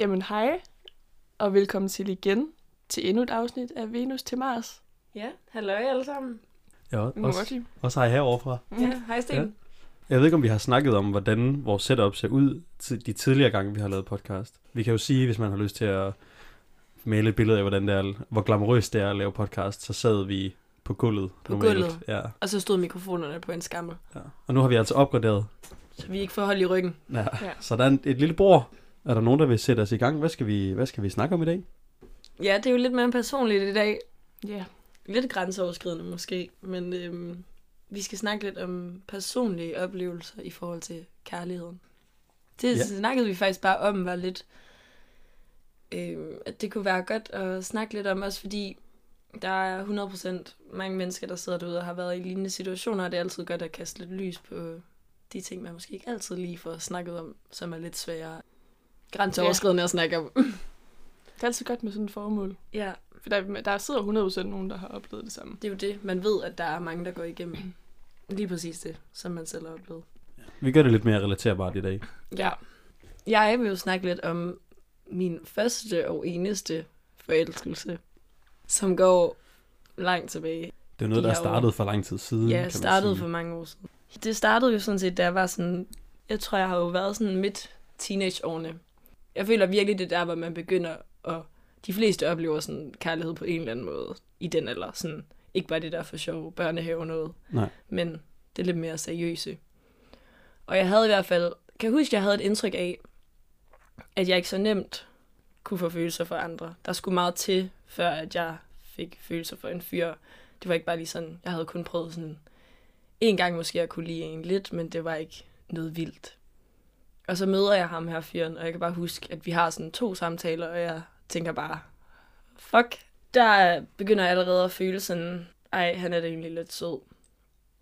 Jamen hej, og velkommen til igen til endnu et afsnit af Venus til Mars. Ja, hallo alle sammen. Ja, også, også hej heroverfra. Ja, hej Sten. Ja. Jeg ved ikke, om vi har snakket om, hvordan vores setup ser ud til de tidligere gange, vi har lavet podcast. Vi kan jo sige, hvis man har lyst til at male et billede af, hvordan det er, hvor glamourøst det er at lave podcast, så sad vi på gulvet. På normalt. gulvet. Ja, Og så stod mikrofonerne på en skammel, ja. Og nu har vi altså opgraderet. så vi ikke får hold i ryggen. Ja. Ja. Så der er en, et lille bord. Er der nogen, der vil sætte os i gang? Hvad skal vi, hvad skal vi snakke om i dag? Ja, det er jo lidt mere personligt i dag. Ja, Lidt grænseoverskridende måske, men øhm, vi skal snakke lidt om personlige oplevelser i forhold til kærligheden. Det ja. snakkede vi faktisk bare om, var lidt, øhm, at det kunne være godt at snakke lidt om, også fordi der er 100% mange mennesker, der sidder derude og har været i lignende situationer, og det er altid godt at kaste lidt lys på de ting, man måske ikke altid lige får snakket om, som er lidt sværere grænseoverskridende at snakke om. det er altid godt med sådan et formål. ja, For der, der sidder 100% nogen, der har oplevet det samme. det er jo det. Man ved, at der er mange, der går igennem lige præcis det, som man selv har oplevet. Vi gør det lidt mere relaterbart i dag. Ja. Jeg vil jo snakke lidt om min første og eneste forelskelse, som går langt tilbage. Det er noget, De der er startet for lang tid siden. Ja, kan startede for mange år siden. Det startede jo sådan set, da jeg var sådan... Jeg tror, jeg har jo været sådan midt teenageårene. Jeg føler virkelig, det er der, hvor man begynder at... De fleste oplever sådan kærlighed på en eller anden måde i den alder. Sådan, ikke bare det der for sjov børnehave noget, Nej. men det er lidt mere seriøse. Og jeg havde i hvert fald... Kan jeg huske, jeg havde et indtryk af, at jeg ikke så nemt kunne få følelser for andre. Der skulle meget til, før at jeg fik følelser for en fyr. Det var ikke bare lige sådan, jeg havde kun prøvet sådan en gang måske at kunne lide en lidt, men det var ikke noget vildt. Og så møder jeg ham her fyren, og jeg kan bare huske, at vi har sådan to samtaler, og jeg tænker bare, fuck. Der begynder jeg allerede at føle sådan, ej, han er da egentlig lidt sød.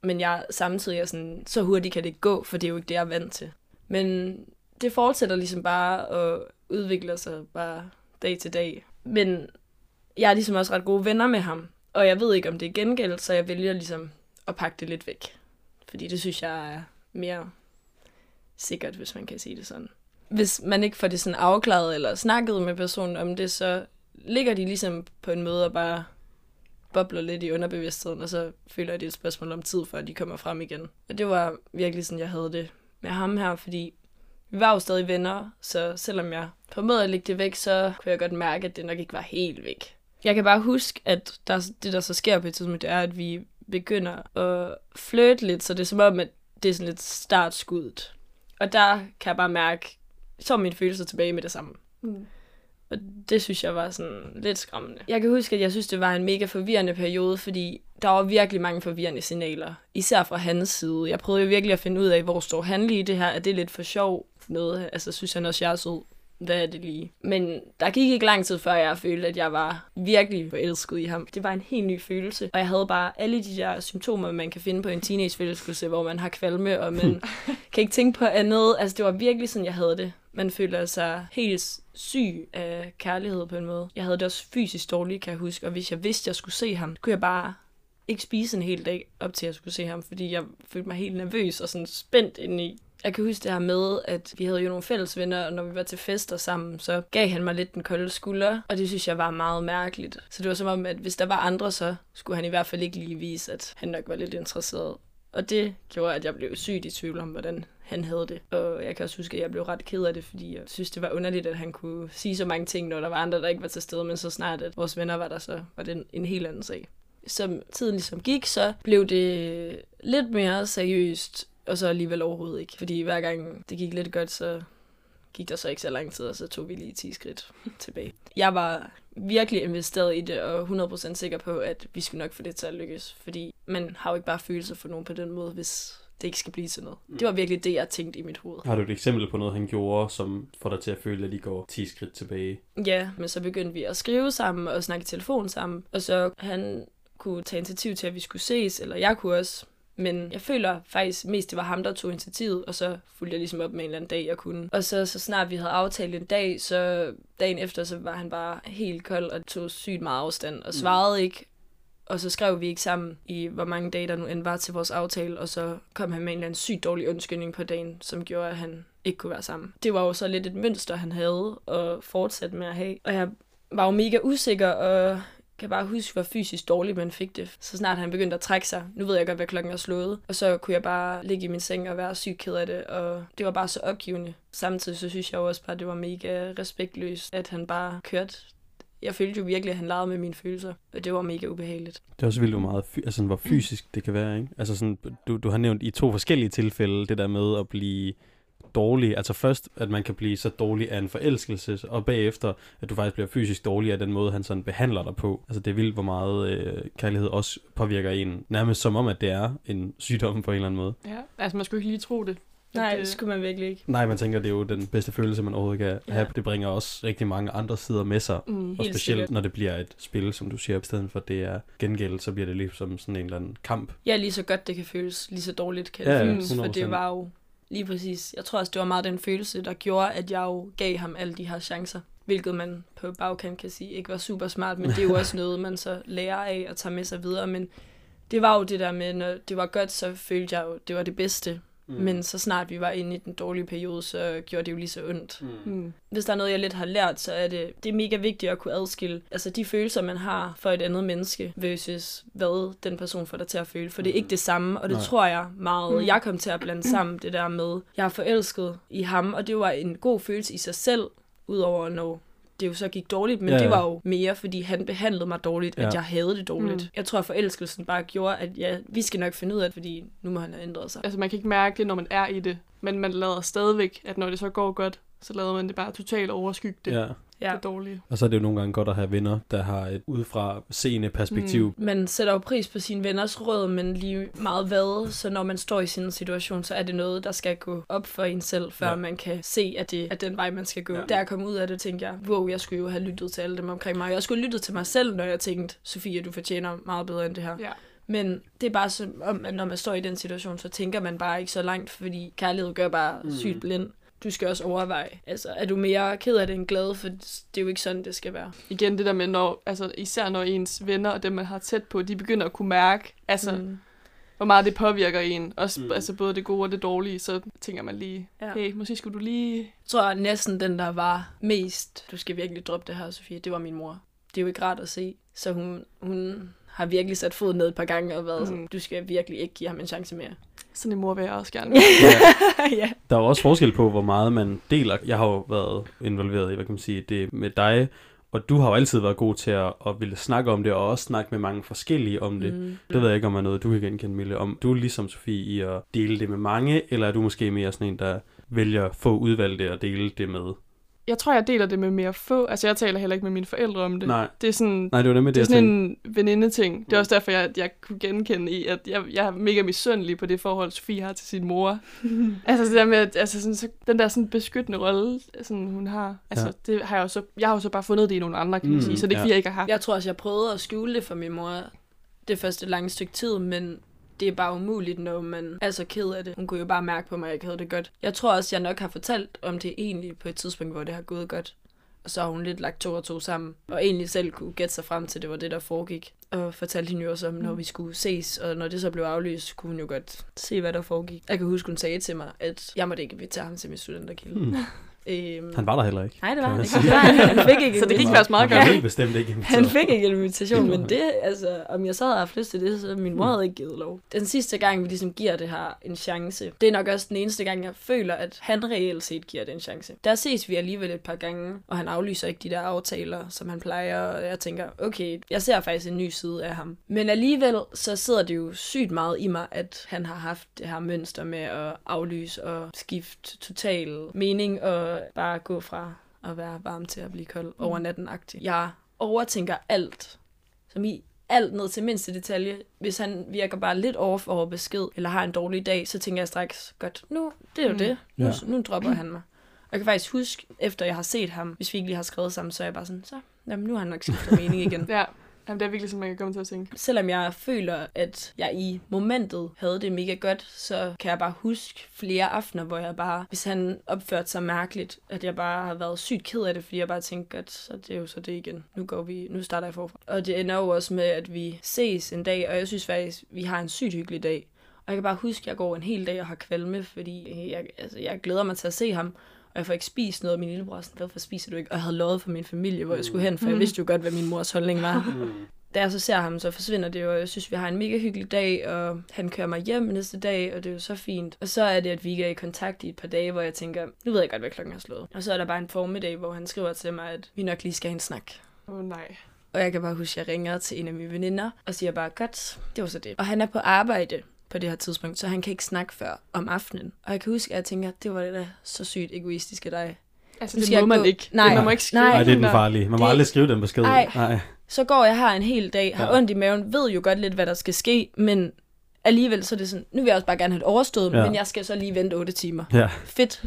Men jeg samtidig er sådan, så hurtigt kan det ikke gå, for det er jo ikke det, jeg er vant til. Men det fortsætter ligesom bare og udvikler sig bare dag til dag. Men jeg er ligesom også ret gode venner med ham, og jeg ved ikke, om det er gengæld, så jeg vælger ligesom at pakke det lidt væk. Fordi det synes jeg er mere sikkert, hvis man kan sige det sådan. Hvis man ikke får det sådan afklaret eller snakket med personen om det, så ligger de ligesom på en måde og bare bobler lidt i underbevidstheden, og så føler jeg, det er et spørgsmål om tid, før de kommer frem igen. Og det var virkelig sådan, jeg havde det med ham her, fordi vi var jo stadig venner, så selvom jeg formåede at lægge det væk, så kunne jeg godt mærke, at det nok ikke var helt væk. Jeg kan bare huske, at der, det, der så sker på et tidspunkt, det er, at vi begynder at flirte lidt, så det er som om, at det er sådan lidt startskuddet. Og der kan jeg bare mærke, så er mine følelser tilbage med det samme. Mm. Og det synes jeg var sådan lidt skræmmende. Jeg kan huske, at jeg synes, det var en mega forvirrende periode, fordi der var virkelig mange forvirrende signaler. Især fra hans side. Jeg prøvede jo virkelig at finde ud af, hvor står han lige i det her. Er det lidt for sjov noget? Altså, synes han også, jeg er sød? Hvad er det lige? Men der gik ikke lang tid, før jeg følte, at jeg var virkelig forelsket i ham. Det var en helt ny følelse. Og jeg havde bare alle de der symptomer, man kan finde på en teenageforelskelse, hvor man har kvalme, og man kan ikke tænke på andet. Altså, det var virkelig sådan, jeg havde det. Man føler sig helt syg af kærlighed på en måde. Jeg havde det også fysisk dårligt, kan jeg huske. Og hvis jeg vidste, jeg skulle se ham, kunne jeg bare ikke spise en hel dag op til, at jeg skulle se ham, fordi jeg følte mig helt nervøs og sådan spændt indeni. Jeg kan huske det her med, at vi havde jo nogle fælles venner, og når vi var til fester sammen, så gav han mig lidt den kolde skulder, og det synes jeg var meget mærkeligt. Så det var som om, at hvis der var andre, så skulle han i hvert fald ikke lige vise, at han nok var lidt interesseret. Og det gjorde, at jeg blev sygt i tvivl om, hvordan han havde det. Og jeg kan også huske, at jeg blev ret ked af det, fordi jeg synes, det var underligt, at han kunne sige så mange ting, når der var andre, der ikke var til stede. Men så snart, at vores venner var der, så var det en, helt anden sag. Som tiden ligesom gik, så blev det lidt mere seriøst, og så alligevel overhovedet ikke. Fordi hver gang det gik lidt godt, så gik der så ikke så lang tid, og så tog vi lige 10 skridt tilbage. Jeg var virkelig investeret i det, og 100% sikker på, at vi skulle nok få det til at lykkes. Fordi man har jo ikke bare følelser for nogen på den måde, hvis det ikke skal blive til noget. Det var virkelig det, jeg tænkte i mit hoved. Har du et eksempel på noget, han gjorde, som får dig til at føle, at de går 10 skridt tilbage? Ja, men så begyndte vi at skrive sammen og snakke i telefon sammen. Og så han kunne tage initiativ til, at vi skulle ses, eller jeg kunne også. Men jeg føler faktisk mest, det var ham, der tog initiativet, og så fulgte jeg ligesom op med en eller anden dag, jeg kunne. Og så, så snart vi havde aftalt en dag, så dagen efter, så var han bare helt kold og tog sygt meget afstand og svarede ikke. Og så skrev vi ikke sammen i, hvor mange dage der nu end var til vores aftale, og så kom han med en eller anden sygt dårlig undskyldning på dagen, som gjorde, at han ikke kunne være sammen. Det var jo så lidt et mønster, han havde og fortsætte med at have. Og jeg var jo mega usikker, og kan bare huske, hvor fysisk dårligt man fik det. Så snart han begyndte at trække sig, nu ved jeg godt, hvad klokken er slået, og så kunne jeg bare ligge i min seng og være syg ked af det, og det var bare så opgivende. Samtidig så synes jeg også bare, at det var mega respektløst, at han bare kørte jeg følte jo virkelig, at han legede med mine følelser, og det var mega ubehageligt. Det er også vildt, hvor, meget fy- altså, hvor fysisk det kan være, ikke? Altså sådan, du, du har nævnt i to forskellige tilfælde det der med at blive dårlig. Altså først, at man kan blive så dårlig af en forelskelse, og bagefter, at du faktisk bliver fysisk dårlig af den måde, han sådan behandler dig på. Altså det er vildt, hvor meget øh, kærlighed også påvirker en. Nærmest som om, at det er en sygdom på en eller anden måde. Ja, altså man skulle ikke lige tro det. Nej, det skulle man virkelig ikke. Nej, man tænker, det er jo den bedste følelse, man overhovedet kan Ja. have. Det bringer også rigtig mange andre sider med sig. Mm. Og specielt sikkert. når det bliver et spil, som du siger, i stedet for det er gengæld, så bliver det ligesom sådan en eller anden kamp. Ja, lige så godt det kan føles, lige så dårligt kan Ja, det føles, for 100%. det var jo lige præcis. Jeg tror også, det var meget den følelse, der gjorde, at jeg jo gav ham alle de her chancer. Hvilket man på bagkant kan sige ikke var super smart, men det er jo også noget, man så lærer af og tager med sig videre. Men det var jo det der med, når det var godt, så følte jeg jo, det var det bedste. Mm. Men så snart vi var inde i den dårlige periode, så gjorde det jo lige så ondt. Mm. Mm. Hvis der er noget, jeg lidt har lært, så er det, det er mega vigtigt at kunne adskille altså de følelser, man har for et andet menneske, versus hvad den person får dig til at føle. For det er ikke det samme, og det Nej. tror jeg meget, Mm. jeg kom til at blande sammen det der med, jeg er forelsket i ham, og det var en god følelse i sig selv, udover når det jo så gik dårligt, men Ja, ja, det var jo mere, fordi han behandlede mig dårligt, Ja. at jeg havde det dårligt. Mm. Jeg tror, at forelskelsen bare gjorde, at ja, vi skal nok finde ud af det, fordi nu må han have ændret sig. Altså man kan ikke mærke det, når man er i det, men man lader stadigvæk, at når det så går godt, så lader man det bare totalt overskygge det, Ja. Ja. det dårlige. Og så er det jo nogle gange godt at have venner, der har et udefra seende perspektiv. Mm. Man sætter jo pris på sine venners råd, men lige meget hvad, så når man står i sin situation, så er det noget, der skal gå op for en selv, før Ja. man kan se, at det er den vej, man skal gå. Ja. Da jeg kom ud af det, tænkte jeg, wow, jeg skulle jo have lyttet til alle dem omkring mig. Jeg skulle have lyttet til mig selv, når jeg tænkte, Sofie, du fortjener meget bedre end det her. Ja. Men det er bare som om, at når man står i den situation, så tænker man bare ikke så langt, fordi kærlighed gør bare mm. sygt blind. Du skal også overveje, altså er du mere ked af det end glad, for det er jo ikke sådan, det skal være. Igen det der med, når, altså, især når ens venner og dem, man har tæt på, de begynder at kunne mærke, altså, mm. Hvor meget det påvirker en. Også, Mm. altså, både det gode og det dårlige, så tænker man lige, Ja. hey, måske skulle du lige... Jeg tror næsten den, der var mest, du skal virkelig droppe det her, Sofie, det var min mor. Det er jo ikke rart at se. Så hun, hun har virkelig sat foden ned et par gange og været Mm. sådan, du skal virkelig ikke give ham en chance mere. Sådan en mor vil jeg også gerne. Ja. ja. Der er jo også forskel på, hvor meget man deler. Jeg har jo været involveret i, hvad kan man sige, det med dig, og du har jo altid været god til at, at ville snakke om det, og også snakke med mange forskellige om det. Mm. Det ved jeg ikke, om er noget, du kan genkende, Mille. Om du er ligesom Sofie i at dele det med mange, eller er du måske mere sådan en, der vælger få udvalgte og dele det med? Jeg tror, jeg deler det med mere få. Altså, jeg taler heller ikke med mine forældre om det. Nej, Det er sådan, nej det var nemlig det det, er sådan en veninde-ting. Det er også derfor, jeg, jeg kunne genkende i, at jeg, jeg er mega misundelig på det forhold, Sofie har til sin mor. altså det der med, at altså sådan, så, den der sådan beskyttende rolle, sådan, hun har. Altså, Ja. det har jeg, jo så, jeg har jo så bare fundet det i nogle andre, kan man Mm, sige. Så det er ikke, ja. jeg ikke har haft. Jeg tror også, jeg prøvede at skjule det for min mor det første lange stykke tid, men det er bare umuligt, når man er så ked af det. Hun kunne jo bare mærke på mig, at jeg havde det godt. Jeg tror også, jeg nok har fortalt om det egentlig på et tidspunkt, hvor det har gået godt. Og så har hun lidt lagt to og to sammen, og egentlig selv kunne gætte sig frem til, at det var det, der foregik. Og fortalte hende jo også om, når vi skulle ses, og når det så blev aflyst, kunne hun jo godt se, hvad der foregik. Jeg kan huske, hun sagde til mig, at jeg måtte ikke invitere ham til min studenterkilde. Hmm. Øhm, Han var der heller ikke. Nej, det var han ikke. Han fik ikke Så det gik faktisk meget Han godt. helt bestemt ikke. Han fik ikke en invitation, men det, altså, om jeg så havde haft lyst til det, så min mor havde ikke givet lov. Den sidste gang, vi ligesom giver det her en chance, det er nok også den eneste gang, jeg føler, at han reelt set giver det en chance. Der ses vi alligevel et par gange, og han aflyser ikke de der aftaler, som han plejer, og jeg tænker, okay, jeg ser faktisk en ny side af ham. Men alligevel, så sidder det jo sygt meget i mig, at han har haft det her mønster med at aflyse og skifte total mening, og bare gå fra at være varm til at blive kold over natten-agtig. Jeg overtænker alt, som i alt ned til mindste detalje. Hvis han virker bare lidt off over besked, eller har en dårlig dag, så tænker jeg straks, godt, nu, det er jo Mm. det. Nu, Ja. nu dropper han mig. Og jeg kan faktisk huske, efter jeg har set ham, hvis vi ikke lige har skrevet sammen, så er jeg bare sådan, så, jamen, nu har han nok skiftet mening igen. Ja, Jamen, det er virkelig sådan, man kan komme til at tænke. Selvom jeg føler, at jeg i momentet havde det mega godt, så kan jeg bare huske flere aftener, hvor jeg bare, hvis han opførte sig mærkeligt, at jeg bare har været sygt ked af det, fordi jeg bare tænkte, godt, så det er jo så det igen. Nu går vi, nu starter jeg forfra. Og det ender jo også med, at vi ses en dag, og jeg synes faktisk, vi har en sygt hyggelig dag. Og jeg kan bare huske, at jeg går en hel dag og har kvalme, fordi jeg, altså, jeg glæder mig til at se ham. Og jeg får ikke spist noget, og min lillebror sådan, hvorfor spiser du ikke? Og jeg havde lovet for min familie, hvor jeg skulle hen, for jeg Mm. vidste jo godt, hvad min mors holdning var. Mm. Da jeg så ser ham, så forsvinder det jo, og jeg synes, vi har en mega hyggelig dag, og han kører mig hjem næste dag, og det er jo så fint. Og så er det, at vi ikke er i kontakt i et par dage, hvor jeg tænker, nu ved jeg godt, hvad klokken er slået. Og så er der bare en formiddag, hvor han skriver til mig, at vi nok lige skal have en snak. Åh oh, nej. Og jeg kan bare huske, at jeg ringer til en af mine veninder og siger bare, godt, det var så det. Og han er på arbejde på det her tidspunkt, så han kan ikke snakke før om aftenen. Og jeg kan huske, at jeg tænker, det var da så sygt egoistisk af dig. Altså, det skal må man gå- ikke. Nej. Det, man må ikke skrive Nej. Nej, det er den farlige. Man må Det- aldrig skrive den besked. Ej. Nej. Så går jeg her en hel dag, har Ja. ondt i maven, ved jo godt lidt, hvad der skal ske, men alligevel så er det sådan, nu vil jeg også bare gerne have det overstået, Ja. men jeg skal så lige vente 8 timer. Ja, Fedt.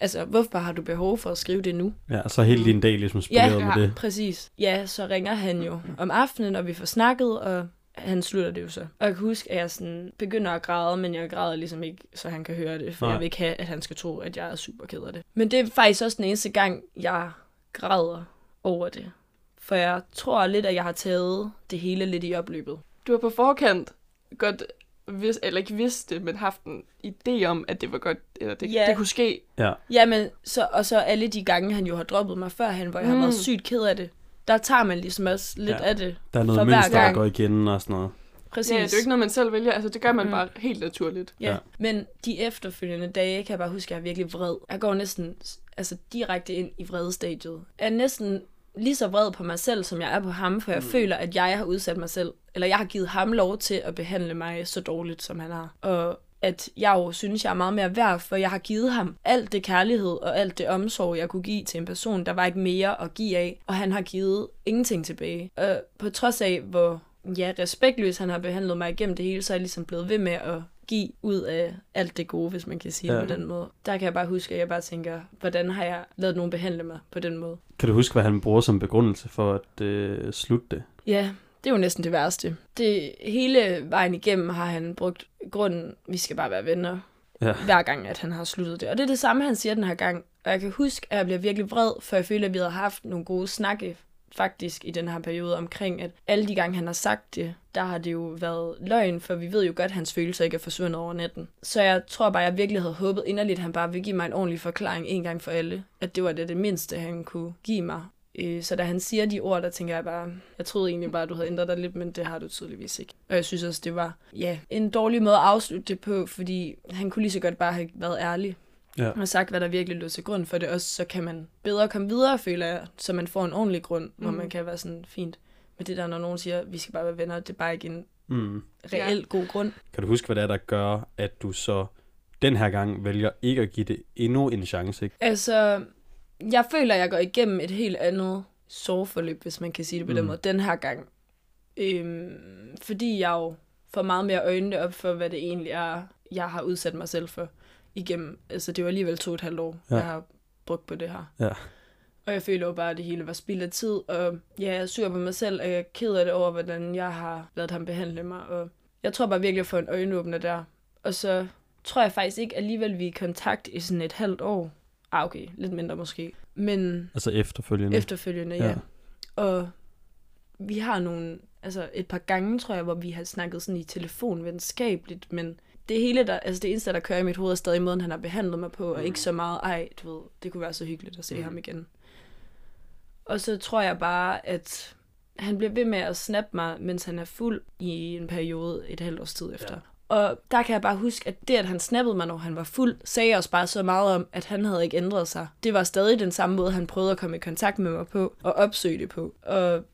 Altså, hvorfor har du behov for at skrive det nu? ja, så hele din dag ligesom spoleret Ja, med ja. det. Præcis. Ja, så ringer han jo om aftenen, og vi får snakket, og han slutter det jo så. Og jeg kan huske, at jeg sådan begynder at græde, men jeg græder ligesom ikke, så han kan høre det, for Nej. Jeg vil ikke have, at han skal tro, at jeg er super ked af det. Men det er faktisk også den eneste gang, jeg græder over det. For jeg tror lidt, at jeg har taget det hele lidt i opløbet. Du har på forkant godt vis, eller ikke vidst det, men haft en idé om, at det var godt, eller det, Ja. det kunne ske. Ja, Jamen, så, og så alle de gange, han jo har droppet mig førhen, hvor jeg har Mm. været sygt ked af det, der tager man ligesom også lidt Ja. af det. der er noget For hver mønster, der går igen og sådan noget. Præcis. Ja, det er jo ikke noget, man selv vælger. Altså, det gør man Mm. bare helt naturligt. Ja. Ja. ja. Men de efterfølgende dage, kan jeg bare huske, at jeg er virkelig vred. Jeg går næsten altså, direkte ind i vredestadiet. Jeg er næsten lige så vred på mig selv, som jeg er på ham, for jeg mm. føler, at jeg har udsat mig selv, eller jeg har givet ham lov til at behandle mig så dårligt, som han har. Og at jeg jo synes, jeg er meget mere værd, for jeg har givet ham alt det kærlighed og alt det omsorg, jeg kunne give til en person. Der var ikke mere at give af, og han har givet ingenting tilbage. Og på trods af, hvor ja, respektløs han har behandlet mig igennem det hele, så er jeg ligesom blevet ved med at give ud af alt det gode, hvis man kan sige Ja. ja. på den måde. Der kan jeg bare huske, at jeg bare tænker, hvordan har jeg lavet nogen behandle mig på den måde? Kan du huske, hvad han bruger som begrundelse for at øh, slutte det? Ja, det er jo næsten det værste. Det hele vejen igennem har han brugt grunden, vi skal bare være venner, Ja. hver gang, at han har sluttet det. Og det er det samme, han siger den her gang. Og jeg kan huske, at jeg bliver virkelig vred, for jeg føler, at vi havde haft nogle gode snakke faktisk i den her periode omkring, at alle de gange, han har sagt det, der har det jo været løgn, for vi ved jo godt, at hans følelser ikke er forsvundet over natten. Så jeg tror bare, at jeg virkelig havde håbet inderligt, at han bare ville give mig en ordentlig forklaring en gang for alle. At det var det, det mindste, han kunne give mig. Øh, Så da han siger de ord, der tænker jeg bare, jeg troede egentlig bare, at du havde ændret dig lidt, men det har du tydeligvis ikke. Og jeg synes også, det var ja, en dårlig måde at afslutte det på, fordi han kunne lige så godt bare have været ærlig Ja. og sagt, hvad der virkelig lå til grund for det også, så kan man bedre komme videre, føler jeg, så man får en ordentlig grund, hvor Mm. man kan være sådan fint. Men det der, når nogen siger, vi skal bare være venner, det er bare ikke en Mm. reel ja. god grund. Kan du huske, hvad det er, der gør, at du så den her gang vælger ikke at give det endnu en chance? Ikke? Altså, jeg føler, jeg går igennem et helt andet sorgforløb, hvis man kan sige det på mm. den måde, den her gang. Øhm, fordi jeg jo får meget mere øjnene op for, hvad det egentlig er, jeg har udsat mig selv for igennem. Altså, det var alligevel to og et halvt år, ja. jeg har brugt på det her. Ja. Og jeg føler jo bare, at det hele var spild af tid, og ja, jeg er sur på mig selv, og jeg er ked af det over, hvordan jeg har lavet ham behandle mig, og jeg tror bare virkelig at få en øjenåbner der. Og så tror jeg faktisk ikke alligevel, vi er i kontakt i sådan et halvt år. Ah, okay, lidt mindre måske. Men Altså efterfølgende. efterfølgende, ja. Ja. Og vi har nogle, altså et par gange, tror jeg, hvor vi har snakket sådan i telefon venskabeligt, men det hele, der, altså det eneste, der kører i mit hoved, er stadig måden, han har behandlet mig på, og ikke så meget, ej, du ved, det kunne være så hyggeligt at se Mm. ham igen. Og så tror jeg bare, at han bliver ved med at snappe mig, mens han er fuld i en periode et halvt års tid efter. Ja. Og der kan jeg bare huske, at det, at han snappede mig, når han var fuld, sagde også bare så meget om, at han havde ikke ændret sig. Det var stadig den samme måde, han prøvede at komme i kontakt med mig på, og opsøge det på. Og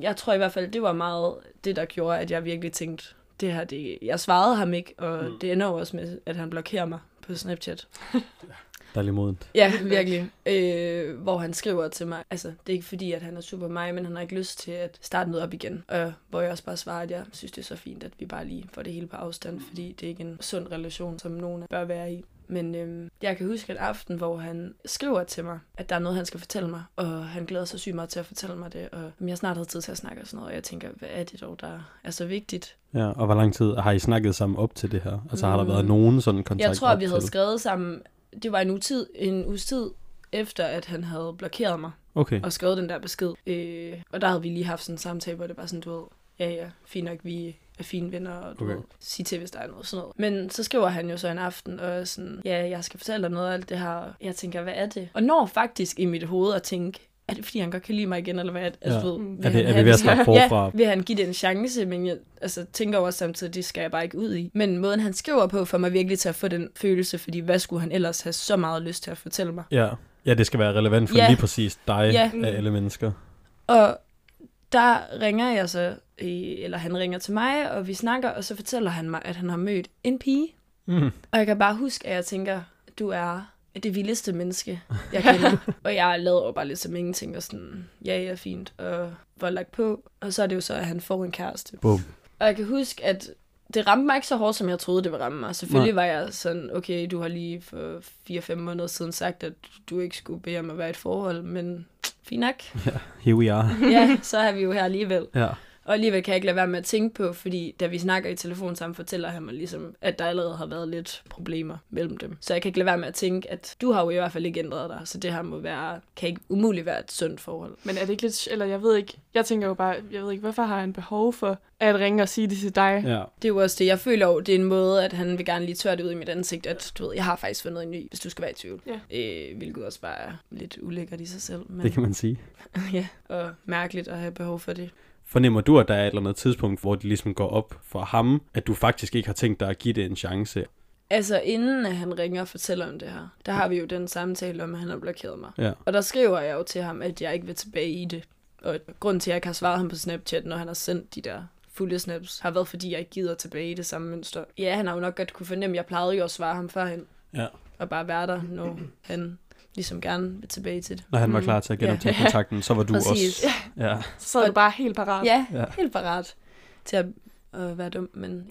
jeg tror i hvert fald, det var meget det, der gjorde, at jeg virkelig tænkte, det her, det, jeg svarede ham ikke, og mm. det ender jo også med, at han blokerer mig på Snapchat. Dejlig modent. Ja, virkelig. Øh, hvor han skriver til mig, altså det er ikke fordi, at han er super mig, men han har ikke lyst til at starte noget op igen. Og hvor jeg også bare svarer, at jeg synes, det er så fint, at vi bare lige får det hele på afstand, fordi det er ikke en sund relation, som nogen bør være i. Men øhm, jeg kan huske et aften, hvor han skriver til mig, at der er noget, han skal fortælle mig, og han glæder sig sygt meget til at fortælle mig det, og jeg snart havde tid til at snakke og sådan noget, og jeg tænker, hvad er det dog, der er så vigtigt? Ja, og hvor lang tid har I snakket sammen op til det her? Altså har der Mm. været nogen sådan kontakt Jeg tror, vi havde skrevet sammen, det var en uge tid, en uges tid efter, at han havde blokeret mig. Okay, og skrevet den der besked. Øh, og der havde vi lige haft sådan en samtale, hvor det var sådan, du ved, ja ja, fint nok, vi er fine venner, og du Okay. ved, sige til, hvis der er noget sådan noget. Men så skriver han jo så en aften, og sådan, ja, jeg skal fortælle dig noget af alt det her. Jeg tænker, hvad er det? Og når faktisk i mit hoved at tænke, er det fordi, han godt kan lide mig igen, eller hvad? Altså, Ja. ved, Mm. Er det, han er vi ved at starte forfra? Ja, vil han give det en chance, men jeg altså, tænker også samtidig, det skal jeg bare ikke ud i. Men måden, han skriver på, får mig virkelig til at få den følelse, fordi hvad skulle han ellers have så meget lyst til at fortælle mig? Ja. ja, det skal være relevant for Ja. lige præcis dig Ja. af alle mennesker. Og der ringer jeg så, i- eller han ringer til mig, og vi snakker, og så fortæller han mig, at han har mødt en pige. Mm. Og jeg kan bare huske, at jeg tænker, du er det vildeste menneske, jeg kender. og jeg lavede jo bare lidt som ingenting, og sådan, ja, ja, fint, og var lagt på. Og så er det jo så, at han får en kæreste. Bum. Og jeg kan huske, at det ramte mig ikke så hårdt, som jeg troede, det ville ramme mig. Selvfølgelig var jeg sådan, okay, du har lige for 4-5 måneder siden sagt, at du ikke skulle bede om at være i et forhold, men fint nok. Here we are. Ja, så er vi jo her alligevel. Ja. Og alligevel kan jeg ikke lade være med at tænke på, fordi da vi snakker i telefon sammen, fortæller han mig ligesom, at der allerede har været lidt problemer mellem dem. Så jeg kan ikke lade være med at tænke, at du har jo i hvert fald ikke ændret dig, så det her må være, kan ikke umuligt være et sundt forhold. Men er det ikke lidt... Eller jeg ved ikke... Jeg tænker jo bare... Jeg ved ikke, hvorfor har han behov for at ringe og sige det til dig? ja. Det er jo også det, jeg føler jo, det er en måde, at han vil gerne lige tørre det ud i mit ansigt, at du ved, jeg har faktisk fundet en ny, hvis du skal være i tvivl. Ja. Øh, hvilket også bare er lidt ulækkert i sig selv. Men, Det kan man sige. ja, og mærkeligt at have behov for det. Fornemmer du, at der er et eller andet tidspunkt, hvor det ligesom går op for ham, at du faktisk ikke har tænkt dig at give det en chance? Altså, inden at han ringer og fortæller om det her, der har vi jo den samtale om, at han har blokeret mig. Ja. Og der skriver jeg jo til ham, at jeg ikke vil tilbage i det. Og grund til, at jeg ikke har svaret ham på Snapchat, når han har sendt de der fulde snaps, har været, fordi jeg ikke gider tilbage i det samme mønster. Ja, han har jo nok godt kunne fornemme, jeg plejede jo at svare ham førhen. Ja. Og bare være der, når han ligesom gerne vil tilbage til det. Når han var Mm. klar til at Ja. genoptage kontakten, så var du Præcis. også... Ja. Så sad du bare helt parat. Ja, Ja. helt parat til at øh, være dum, men...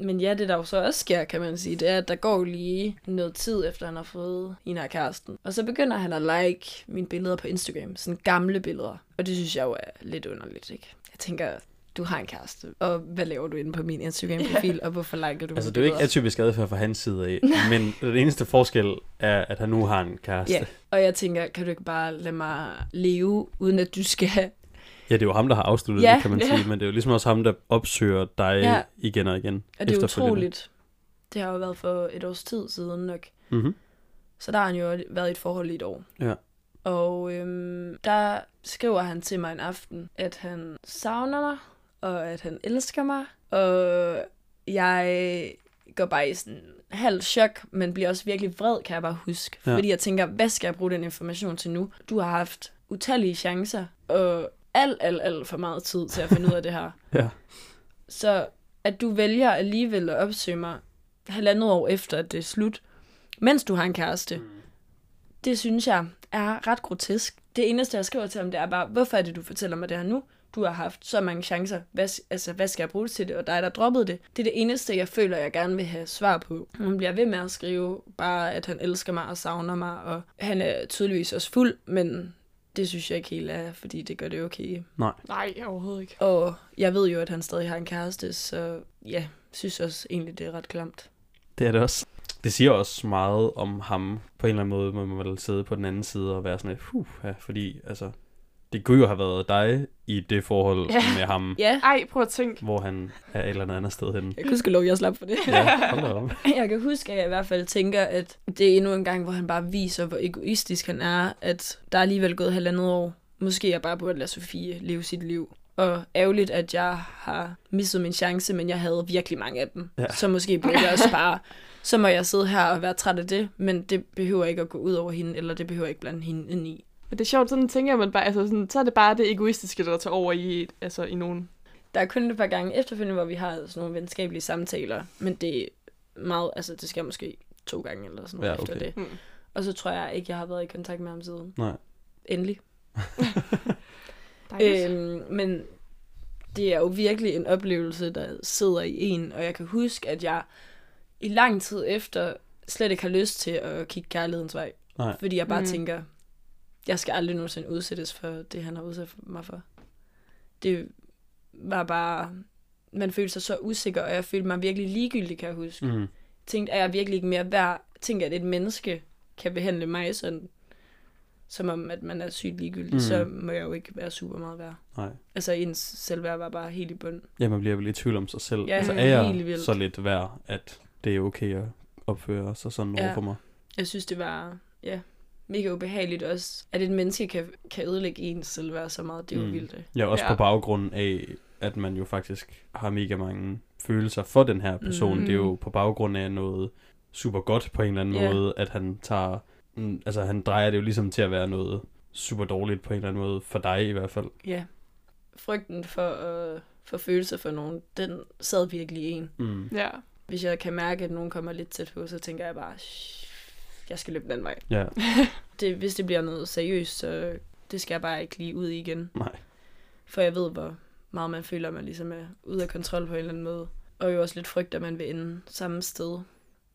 men ja, det der jo så også sker, kan man sige, det er, at der går lige noget tid, efter han har fået en af kæresten. Og så begynder han at like mine billeder på Instagram, sådan gamle billeder. Og det synes jeg jo er lidt underligt, ikke? Jeg tænker, du har en kæreste, og hvad laver du inde på min Instagram-profil, og hvorfor liker du Altså, det er jo ikke atypisk adfærd fra hans side af, men den eneste forskel er, at han nu har en kæreste. Ja, og jeg tænker, kan du ikke bare lade mig leve, uden at du skal Ja, det er jo ham, der har afsluttet Ja, det, kan man ja. sige, men det er jo ligesom også ham, der opsøger dig Ja. igen og igen. Og det er utroligt. Det har jo været for et års tid siden nok. Mm-hmm. Så der har han jo været i et forhold i et år. Ja. Og øhm, der skriver han til mig en aften, at han savner mig, og at han elsker mig. Og jeg går bare i sådan halv chok, men bliver også virkelig vred, kan jeg bare huske. Ja. Fordi jeg tænker, hvad skal jeg bruge den information til nu? Du har haft utallige chancer, og alt, alt, alt for meget tid til at finde ud af det her. Ja. Så at du vælger alligevel at opsøge mig halvandet år efter, at det er slut, mens du har en kæreste, det synes jeg er ret grotesk. Det eneste, jeg skriver til ham, det er bare, hvorfor er det, du fortæller mig det her nu? Du har haft så mange chancer. Hvad, altså, hvad skal jeg bruge det til det? Og dig, der droppede det. Det er det eneste, jeg føler, jeg gerne vil have svar på. Han bliver ved med at skrive bare, at han elsker mig og savner mig. Og han er tydeligvis også fuld, men det synes jeg ikke helt er, fordi det gør det okay. Nej. Nej, overhovedet ikke. Og jeg ved jo, at han stadig har en kæreste, så ja, synes også egentlig, det er ret klamt. Det er det også. Det siger også meget om ham. På en eller anden måde må man vel sidde på den anden side og være sådan lidt, huh, ja, fordi altså, det kunne jo have været dig i det forhold Ja. med ham, Ja, Ej, prøv at tænke. hvor han er et eller andet sted henne. jeg kunne sgu lov, jeg slap for det. Ja, hold da op. Jeg kan huske, at jeg i hvert fald tænker, at det er endnu en gang, hvor han bare viser, hvor egoistisk han er, at der er alligevel gået halvandet år. Måske jeg bare burde lade Sofie leve sit liv. Og ærgerligt, at jeg har misset min chance, men jeg havde virkelig mange af dem. Ja. Så måske burde jeg også bare, så må jeg sidde her og være træt af det, men det behøver ikke at gå ud over hende, eller det behøver ikke blande hende ind i. Men det er sjovt, sådan tænker man bare, altså sådan, så er det bare det egoistiske, der tager over i, altså i nogen. Der er kun et par gange efterfølgende, hvor vi har sådan nogle venskabelige samtaler, men det er meget, altså det skal måske to gange eller sådan noget Ja, efter okay. det. Hmm. Og så tror jeg ikke, jeg har været i kontakt med ham siden. Nej. Endelig. Øhm, men det er jo virkelig en oplevelse, der sidder i en, og jeg kan huske, at jeg i lang tid efter slet ikke har lyst til at kigge kærlighedens vej. Nej. Fordi jeg bare Mm. mm. tænker, jeg skal aldrig nogensinde udsættes for det, han har udsat mig for. Det var bare... Man følte sig så usikker, og jeg følte mig virkelig ligegyldig, kan jeg huske. Mm. Tænkte, er jeg virkelig ikke mere værd? Tænkte, at et menneske kan behandle mig sådan. som om, at man er sygt ligegyldig, Mm. så må jeg jo ikke være super meget værd. Nej. Altså ens selvværd var bare helt i bund. Ja, man bliver vel i tvivl om sig selv. Ja, altså, er jeg så lidt værd, at det er okay at opføre sig sådan Ja. over for mig? Jeg synes, det var ja, mega ubehageligt også, at et menneske kan, kan ødelægge ens selvværd så meget. Det er jo Mm. vildt. det. Ja, også Ja. på baggrund af, at man jo faktisk har mega mange følelser for den her person. Mhm. Det er jo på baggrund af noget super godt på en eller anden Ja. måde, at han tager... mm, Altså, han drejer det jo ligesom til at være noget super dårligt på en eller anden måde, for dig i hvert fald. Ja. Frygten for at få følelser for nogen, den sad virkelig i en. Mm. Ja. Hvis jeg kan mærke, at nogen kommer lidt tæt på, så tænker jeg bare, "Shh, jeg skal løbe den vej. Ja, Det, hvis det bliver noget seriøst, så det skal jeg bare ikke lige ud i igen. nej. For jeg ved, hvor meget man føler, at man ligesom er ude af kontrol på en eller anden måde. Og jo også lidt frygt, at man vil ende samme sted.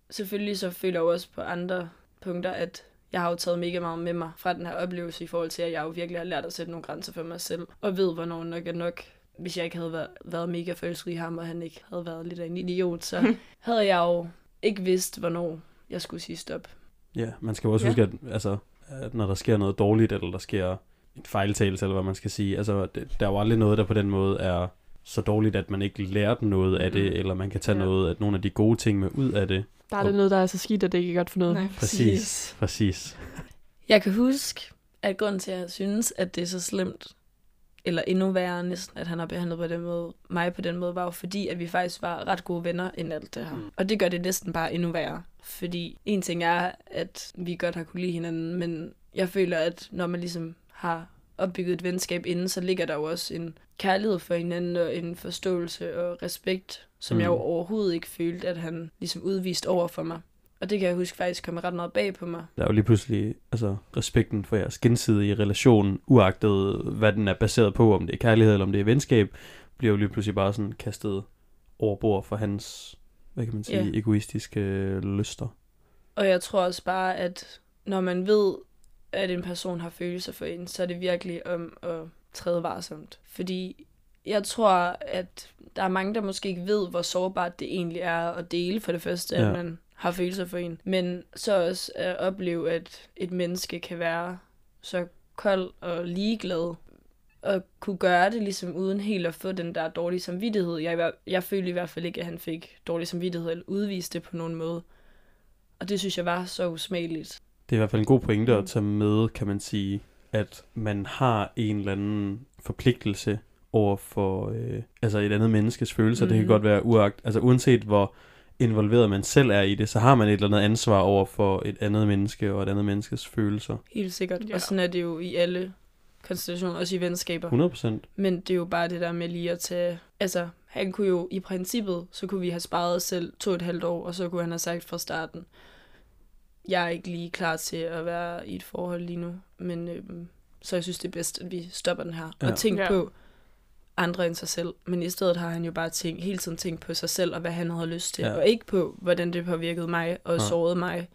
Selvfølgelig så føler jeg også på andre punkter, at jeg har jo taget mega meget med mig fra den her oplevelse i forhold til, at jeg jo virkelig har lært at sætte nogle grænser for mig selv. Og ved, hvornår nok er nok. Hvis jeg ikke havde været, været mega forelsket i ham, og han ikke havde været lidt af en idiot, så havde jeg jo ikke vidst, hvornår jeg skulle sige stop. Ja, man skal jo også Ja. huske, at, altså, at når der sker noget dårligt, eller der sker en fejltagelse, eller hvad man skal sige, altså, det, der er jo aldrig noget, der på den måde er så dårligt, at man ikke lærte noget af det, Mhm. eller man kan tage Ja. noget af nogle af de gode ting med ud af det. Der er det noget, der er så skidt, at det ikke er godt for noget. Nej, Præcis. Præcis. Jeg kan huske, at grunden til, at jeg synes, at det er så slemt, eller endnu værre næsten, at han har behandlet på den måde, mig på den måde, var jo fordi, at vi faktisk var ret gode venner end alt det her. Mm. Og det gør det næsten bare endnu værre. Fordi en ting er, at vi godt har kunne lide hinanden, men jeg føler, at når man ligesom har opbygget et venskab inden, så ligger der jo også en kærlighed for hinanden og en forståelse og respekt, som Mm. mm. jeg jo overhovedet ikke følte, at han ligesom udviste over for mig. Og det kan jeg huske faktisk komme ret meget bag på mig. Der er jo lige pludselig altså, respekten for jeres gensidige relation, uagtet hvad den er baseret på, om det er kærlighed eller om det er venskab, bliver jo lige pludselig bare sådan kastet over bord for hans, hvad kan man sige, Ja. egoistiske lyster. Og jeg tror også bare, at når man ved, at en person har følelser for en, så er det virkelig om at træde varsomt. Fordi jeg tror, at der er mange, der måske ikke ved, hvor sårbart det egentlig er at dele for det første, Ja. at man har følelser for en. Men så også at opleve, at et menneske kan være så kold og ligeglad, og kunne gøre det ligesom uden helt at få den der dårlige samvittighed. Jeg, jeg følte i hvert fald ikke, at han fik dårlig samvittighed eller udviste det på nogen måde. Og det synes jeg var så usmageligt. Det er i hvert fald en god pointe at tage med, kan man sige, at man har en eller anden forpligtelse over for øh, altså et andet menneskes følelser. Mm. Det kan Mhm. godt være uagt, altså uanset hvor involveret man selv er i det, så har man et eller andet ansvar over for et andet menneske og et andet menneskes følelser. Helt sikkert. Ja. Og sådan er det jo i alle konstellationer, også i venskaber. 100 procent. Men det er jo bare det der med lige at tage... Altså, han kunne jo i princippet, så kunne vi have sparet os selv to og et halvt år, og så kunne han have sagt fra starten, jeg er ikke lige klar til at være i et forhold lige nu, men øhm, så jeg synes, det er bedst, at vi stopper den her. Ja. Og tænk Ja. på andre end sig selv. Men i stedet har han jo bare tænkt, hele tiden tænkt på sig selv, og hvad han havde lyst til, ja. og ikke på, hvordan det påvirkede mig og Ja. sårede mig.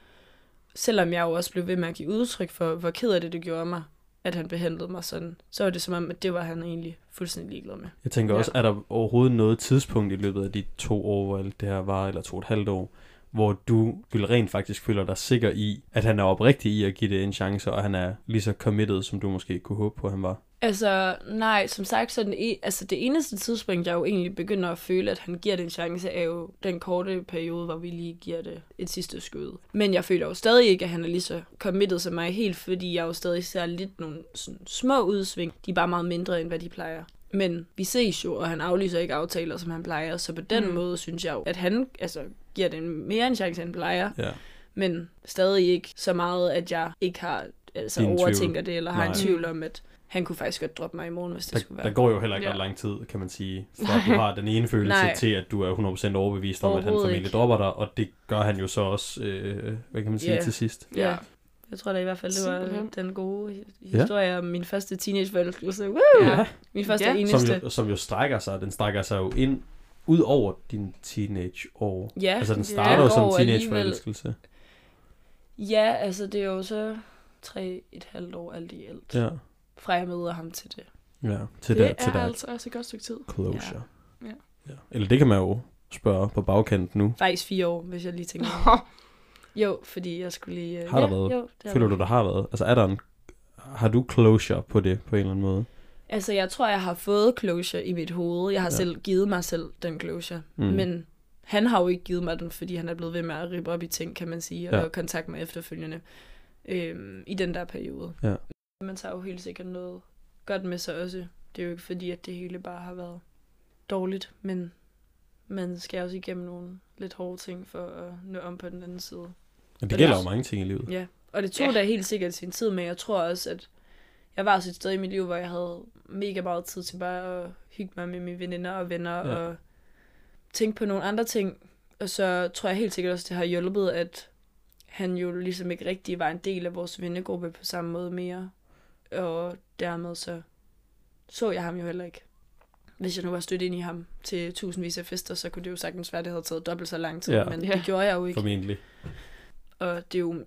Selvom jeg jo også blev ved med at give udtryk for, hvor ked af det, det gjorde mig, at han behandlede mig sådan, så var det som om, at det var han egentlig fuldstændig ligeglad med. Jeg tænker Ja. også, er der overhovedet noget tidspunkt i løbet af de to år, hvor alt det her var, eller to og et halvt år, hvor du vil rent faktisk føler dig sikker i, at han er oprigtig i at give det en chance, og han er lige så committed, som du måske kunne håbe på, at han var. Altså, nej, som sagt, så den e- altså, det eneste tidspunkt, jeg jo egentlig begynder at føle, at han giver det en chance, er jo den korte periode, hvor vi lige giver det et sidste skud. Men jeg føler jo stadig ikke, at han er lige så committed som mig helt, fordi jeg jo stadig ser lidt nogle sådan, små udsving. De er bare meget mindre, end hvad de plejer. Men vi ses jo, og han aflyser ikke aftaler, som han plejer, så på den Mm. måde synes jeg jo, at han altså, giver det en mere en chance, end han plejer. Ja. Men stadig ikke så meget, at jeg ikke har altså, Din tvivl. overtænker det, eller har Nej. en tvivl om, at han kunne faktisk godt droppe mig i morgen, hvis det Der, skulle der være. går jo heller ikke Ja. ret lang tid, kan man sige, fra at du har den ene følelse Nej. til, at du er 100% overbevist om, at han formentlig ikke. dropper dig, og det gør han jo så også, øh, hvad kan man sige, Ja. til sidst. Ja. Jeg tror da i hvert fald, det var Simpelthen. den gode hi- Ja. historie om min første teenageforelskelse. Woo! Ja. Min første Ja. ja. eneste. Som jo, som jo strækker sig, den strækker sig jo ind, ud over din teenageår. Ja, Altså den starter jo som teenageforelskelse. Ja, altså det er jo så tre et halvt år alt i alt. Ja. Fra jeg møder ham til det. Ja, til Det der, til er der altså også et godt stykke tid. closure. Ja. Ja. ja. Eller det kan man jo spørge på bagkant nu. Faktisk fire år, hvis jeg lige tænker. Jo, fordi jeg skulle lige... øh, Har der ja, været? Jo, det har Føler du, været. der har været? Altså er der en, har du closure på det på en eller anden måde? Altså, jeg tror, jeg har fået closure i mit hoved. Jeg har Ja. ja. selv givet mig selv den closure. Mm. Men han har jo ikke givet mig den, fordi han er blevet ved med at rippe op i ting, kan man sige, Ja. og kontakte mig efterfølgende øhm, i den der periode. Ja. Man tager jo helt sikkert noget godt med sig også. Det er jo ikke fordi, at det hele bare har været dårligt, men man skal også igennem nogle lidt hårde ting for at nå om på den anden side. Men det gælder er- jo mange ting i livet. Ja, og det tog Ja. da helt sikkert sin tid, men jeg tror også, at jeg var også et sted i mit liv, hvor jeg havde mega meget tid til bare at hygge mig med mine veninder og venner Ja. ja. og tænke på nogle andre ting. Og så tror jeg helt sikkert også, det har hjulpet, at han jo ligesom ikke rigtig var en del af vores vennegruppe på samme måde mere. Og dermed så så jeg ham jo heller ikke. Hvis jeg nu var stødt ind i ham til tusindvis af fester, så kunne det jo sagtens være, at det havde taget dobbelt så lang tid. Ja. Men Ja. det gjorde jeg jo ikke. Formentlig. Og det er jo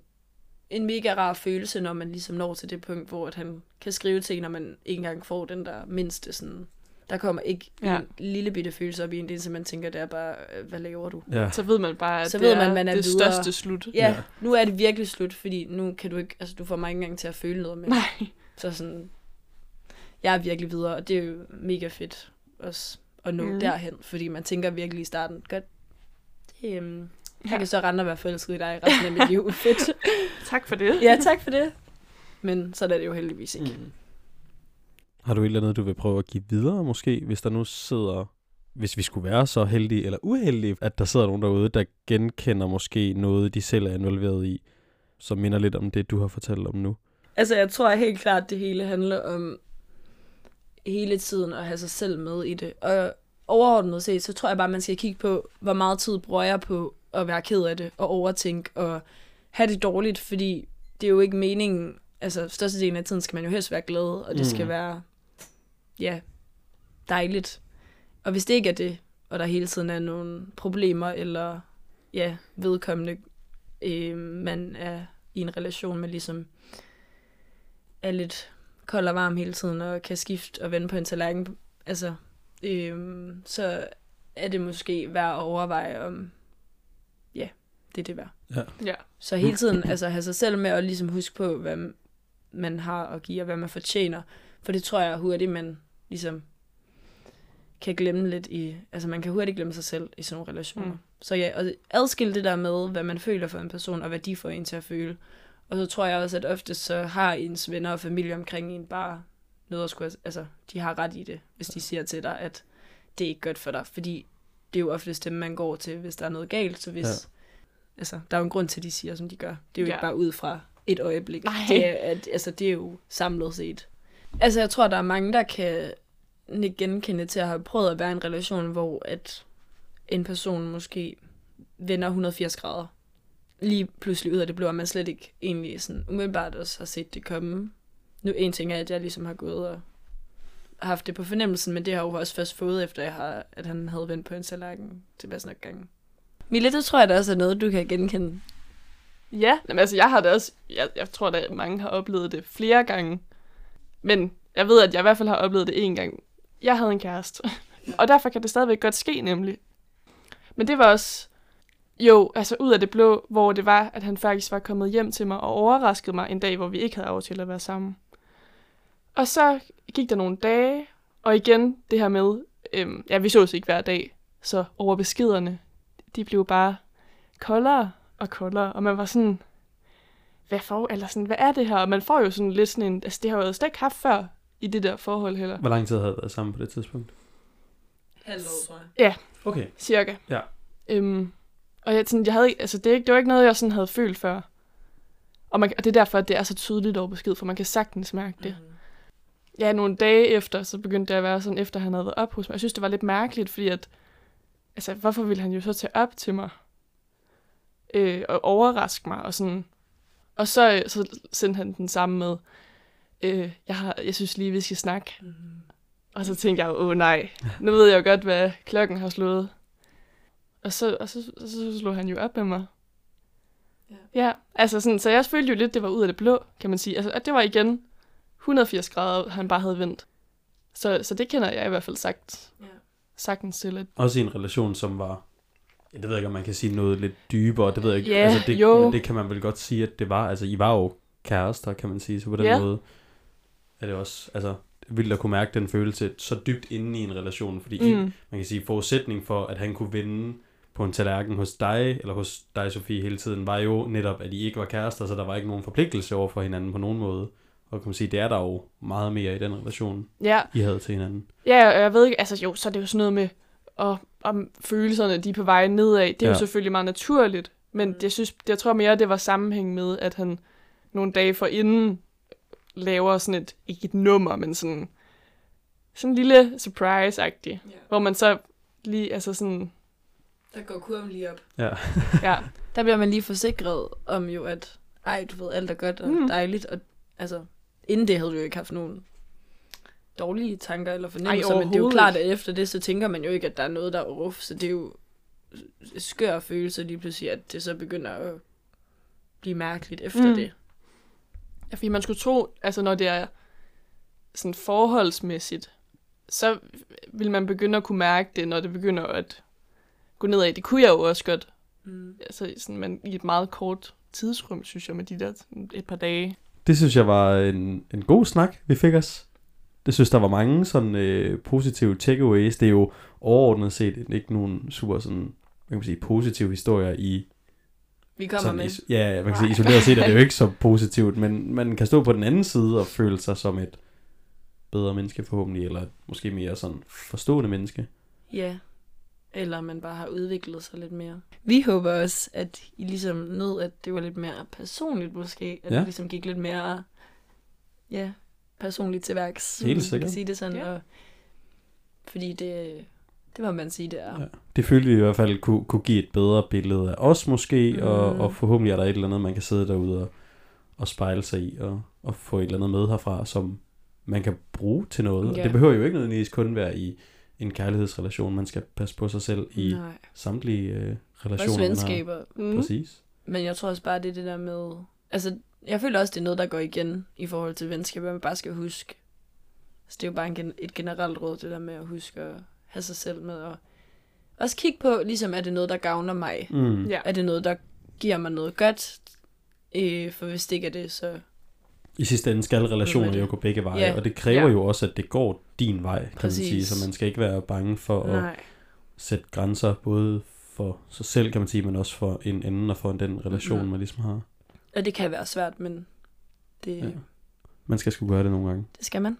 en mega rar følelse, når man ligesom når til det punkt, hvor at han kan skrive ting, når man ikke engang får den der mindste sådan... Der kommer ikke Ja. en lille bitte følelse op i en, det eneste man tænker, det er bare, øh, hvad laver du? Ja. Så ved man bare, at Så det ved er man, man er det videre. største slut. Ja, Ja. ja, nu er det virkelig slut, fordi nu kan du ikke, altså du får mig ikke engang til at føle noget med. Nej. Så sådan, jeg er virkelig videre, og det er jo mega fedt også at nå mm. derhen, fordi man tænker virkelig i starten, godt, det, øhm, jeg Ja. kan så rende og være forelsket i dig resten af mit liv. Fedt. Tak for det. Ja, tak for det. Men så er det jo heldigvis ikke. Mm. Har du et eller andet, du vil prøve at give videre måske, hvis der nu sidder, hvis vi skulle være så heldige eller uheldige, at der sidder nogen derude, der genkender måske noget, de selv er involveret i, som minder lidt om det, du har fortalt om nu? Altså, jeg tror helt klart, det hele handler om hele tiden at have sig selv med i det. Og overordnet set, så tror jeg bare, man skal kigge på, hvor meget tid bruger jeg på at være ked af det, og overtænke, og have det dårligt, fordi det er jo ikke meningen, altså størstedelen af tiden skal man jo helst være glad, og det Mm. skal være, ja, dejligt. Og hvis det ikke er det, og der hele tiden er nogle problemer, eller ja, vedkommende, øh, man er i en relation med ligesom, er lidt kold og varm hele tiden, og kan skifte og vende på en tallerken, altså, øhm, så er det måske værd at overveje, om ja, det er det værd. Ja. Så hele tiden altså, have sig selv med at ligesom huske på, hvad man har at give, og hvad man fortjener. For det tror jeg hurtigt, man ligesom kan glemme lidt i... Altså, man kan hurtigt glemme sig selv i sådan nogle relationer. Mm. Så ja, og adskille det der med, hvad man føler for en person, og hvad de får en til at føle. Og så tror jeg også, at ofte så har ens venner og familie omkring en bare noget at skulle... Altså, de har ret i det, hvis de siger til dig, at det er ikke godt for dig. Fordi det er jo oftest dem, man går til, hvis der er noget galt. Så hvis... Ja. Altså, der er jo en grund til, at de siger, som de gør. Det er jo Ja. ikke bare ud fra et øjeblik. Nej. Det er, at, altså, det er jo samlet set. Altså, jeg tror, der er mange, der kan nikke genkende til at have prøvet at være i en relation, hvor at en person måske vender 180 grader. Lige pludselig ud af det blå, og man slet ikke egentlig sådan umiddelbart også har set det komme. Nu en ting er, at jeg ligesom har gået og haft det på fornemmelsen, men det har jeg jo også først fået, efter jeg har, at han havde vendt på en tallerken tilbage nok gange. Mille, det tror jeg da også er noget, du kan genkende. Ja, men altså jeg har det også, jeg, jeg tror da mange har oplevet det flere gange. Men jeg ved, at jeg i hvert fald har oplevet det en gang. Jeg havde en kæreste, og derfor kan det stadigvæk godt ske nemlig. Men det var også, jo, altså ud af det blå, hvor det var, at han faktisk var kommet hjem til mig og overraskede mig en dag, hvor vi ikke havde aftalt at være sammen. Og så gik der nogle dage, og igen det her med, øhm, ja, vi sås ikke hver dag, så over beskederne, de blev bare koldere og koldere, og man var sådan, hvad, for, eller sådan, hvad er det her? Og man får jo sådan lidt sådan en, altså det har jeg jo slet ikke haft før i det der forhold heller, Hvor lang tid havde I været sammen på det tidspunkt? Halvår, tror jeg. Okay. cirka. Ja. Øhm, og jeg, sådan, jeg havde, altså det, er ikke- det var ikke noget, jeg sådan havde følt før. Og, man, og det er derfor, at det er så tydeligt over besked, for man kan sagtens mærke det. Mm. Ja, nogle dage efter, så begyndte det at være sådan, efter han havde været op hos mig. Jeg synes, det var lidt mærkeligt, fordi at, altså, hvorfor ville han jo så tage op til mig? Øh, og overraske mig, og sådan. Og så, øh, så sendte han den samme med, øh, jeg, har, jeg synes lige, vi skal snakke. Mm. Og så tænkte jeg åh nej, nu ved jeg jo godt, hvad klokken har slået. Og så, og så, og så slog han jo op med mig. Ja. ja altså sådan, så jeg følte jo lidt, det var ud af det blå, kan man sige. Altså, at det var igen 180 grader, han bare havde vendt. Så, så det kender jeg i hvert fald sagt, Ja. sagtens til. At, Også i en relation, som var, ja, det ved jeg ikke, om man kan sige noget lidt dybere, det ved jeg ikke. Ja, altså, det, jo. Men det kan man vel godt sige, at det var, altså I var jo kærester, kan man sige, så på den Ja. måde er det også, altså, vildt at kunne mærke den følelse så dybt inde i en relation, fordi mm. Mm. man kan sige, forudsætning for, at han kunne vinde på en tallerken hos dig, eller hos dig, Sofie, hele tiden, var jo netop, at I ikke var kærester, så der var ikke nogen forpligtelse over for hinanden på nogen måde. Og kan man sige, det er der jo meget mere i den relation, Ja, I havde til hinanden. ja, og jeg ved ikke, altså jo, så er det jo sådan noget med, og, om følelserne, de er på vej nedad. Det er ja. Jo selvfølgelig meget naturligt, men jeg synes, jeg tror mere, det var sammenhæng med, at han nogle dage forinden laver sådan et, ikke et nummer, men sådan, sådan en lille surprise-agtig, Ja. hvor man så lige, altså sådan, Der går kurven lige op. Ja. ja, Der bliver man lige forsikret om jo, at ej, du ved, alt er godt og Mm. dejligt. Og altså, inden det havde du jo ikke haft nogen dårlige tanker eller fornemmelser, Ej, men det er jo klart, at efter det, så tænker man jo ikke, at der er noget, der er ruf, så det er jo skør følelse lige pludselig, at det så begynder at blive mærkeligt efter mm. det. Ja, fordi man skulle tro, altså når det er sådan forholdsmæssigt, så vil man begynde at kunne mærke det, når det begynder at gå nedad. Det kunne jeg jo også godt, Mm. altså sådan, men i et meget kort tidsrum, synes jeg, med de der et par dage. Det synes jeg var en, en god snak, vi fik os. Det synes, der var mange sådan øh, positive takeaways. Det er jo overordnet set ikke nogen super sådan, hvad kan man sige, positive historier i Vi kommer sådan, med. is- ja, man kan sige, isoleret set er det jo ikke så positivt, men man kan stå på den anden side og føle sig som et bedre menneske forhåbentlig, eller måske mere sådan forstående menneske. Ja, eller man bare har udviklet sig lidt mere. Vi håber også, at I ligesom nød, at det var lidt mere personligt måske. At Ja. det ligesom gik lidt mere ja, personligt til værks. Helt sikkert. Kan sige det sådan. Ja. Og, fordi det, det må man sige, det er. Ja. Det følte vi i hvert fald kunne, kunne give et bedre billede af os måske, mm. og, og forhåbentlig er der et eller andet, man kan sidde derude og, og spejle sig i, og, og få et eller andet med herfra, som man kan bruge til noget. Og Ja. det behøver jo ikke nødvendigvis kun være i en kærlighedsrelation. Man skal passe på sig selv i Nej. samtlige øh, relationer. Også man har. venskaber. Mm. Præcis. Men jeg tror også bare, det er det der med... Altså, jeg føler også, det er noget, der går igen i forhold til venskaber, man bare skal huske. Altså, det er jo bare en, et generelt råd, det der med at huske at have sig selv med. Og også kigge på, ligesom, er det noget, der gavner mig? Mm. Ja. Er det noget, der giver mig noget godt? Øh, for hvis det ikke er det, så... I sidste ende skal relationer er jo gå begge veje, Ja. og det kræver Ja. jo også, at det går din vej, kan man Præcis. sige. Så man skal ikke være bange for at Nej. sætte grænser, både for sig selv, kan man sige, men også for en anden og for den relation, Mhm. man ligesom har. Og det kan være svært, men det, Ja. ja. Man skal sgu gøre det nogle gange. det skal man.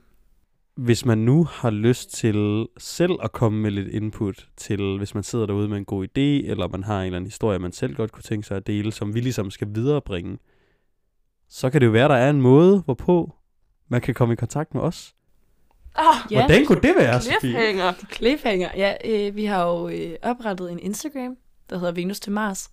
Hvis man nu har lyst til selv at komme med lidt input til, hvis man sidder derude med en god idé, eller man har en eller anden historie, man selv godt kunne tænke sig at dele, som vi ligesom skal viderebringe, så kan det jo være, der er en måde, hvorpå man kan komme i kontakt med os. Ah, Ja. Hvordan kunne det være, Sofie? cliffhanger. Cliffhanger. Ja, øh, vi har jo øh, oprettet en Instagram, der hedder Venus til Mars.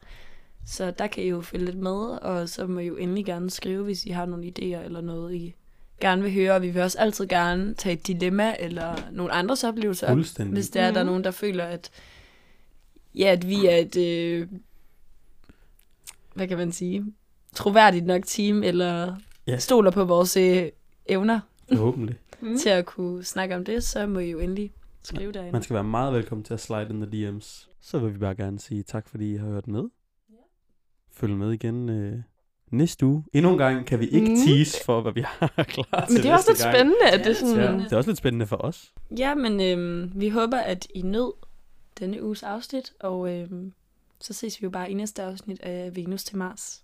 Så der kan I jo følge lidt med, og så må I jo endelig gerne skrive, hvis I har nogle idéer eller noget, I gerne vil høre. Og vi vil også altid gerne tage et dilemma eller nogle andres oplevelser op, Fuldstændig. hvis det er, der er Mhm. nogen, der føler, at, ja, at vi er et, øh, hvad kan man sige, troværdigt nok team, eller Ja. stoler på vores øh, evner Forhåbentlig. Mm. til at kunne snakke om det, så må I jo endelig skrive derinde. Man skal være meget velkommen til at slide in the DM's. Så vil vi bare gerne sige tak, fordi I har hørt med. Følg med igen øh, næste uge. Endnu en gang kan vi ikke Mm. tease for, hvad vi har klar til Men det er også lidt gang. spændende, at det er sådan... Ja, det er også lidt spændende for os. Ja, men øhm, vi håber, at I nød denne uges afsnit, og øhm, så ses vi jo bare i næste afsnit af Venus til Mars.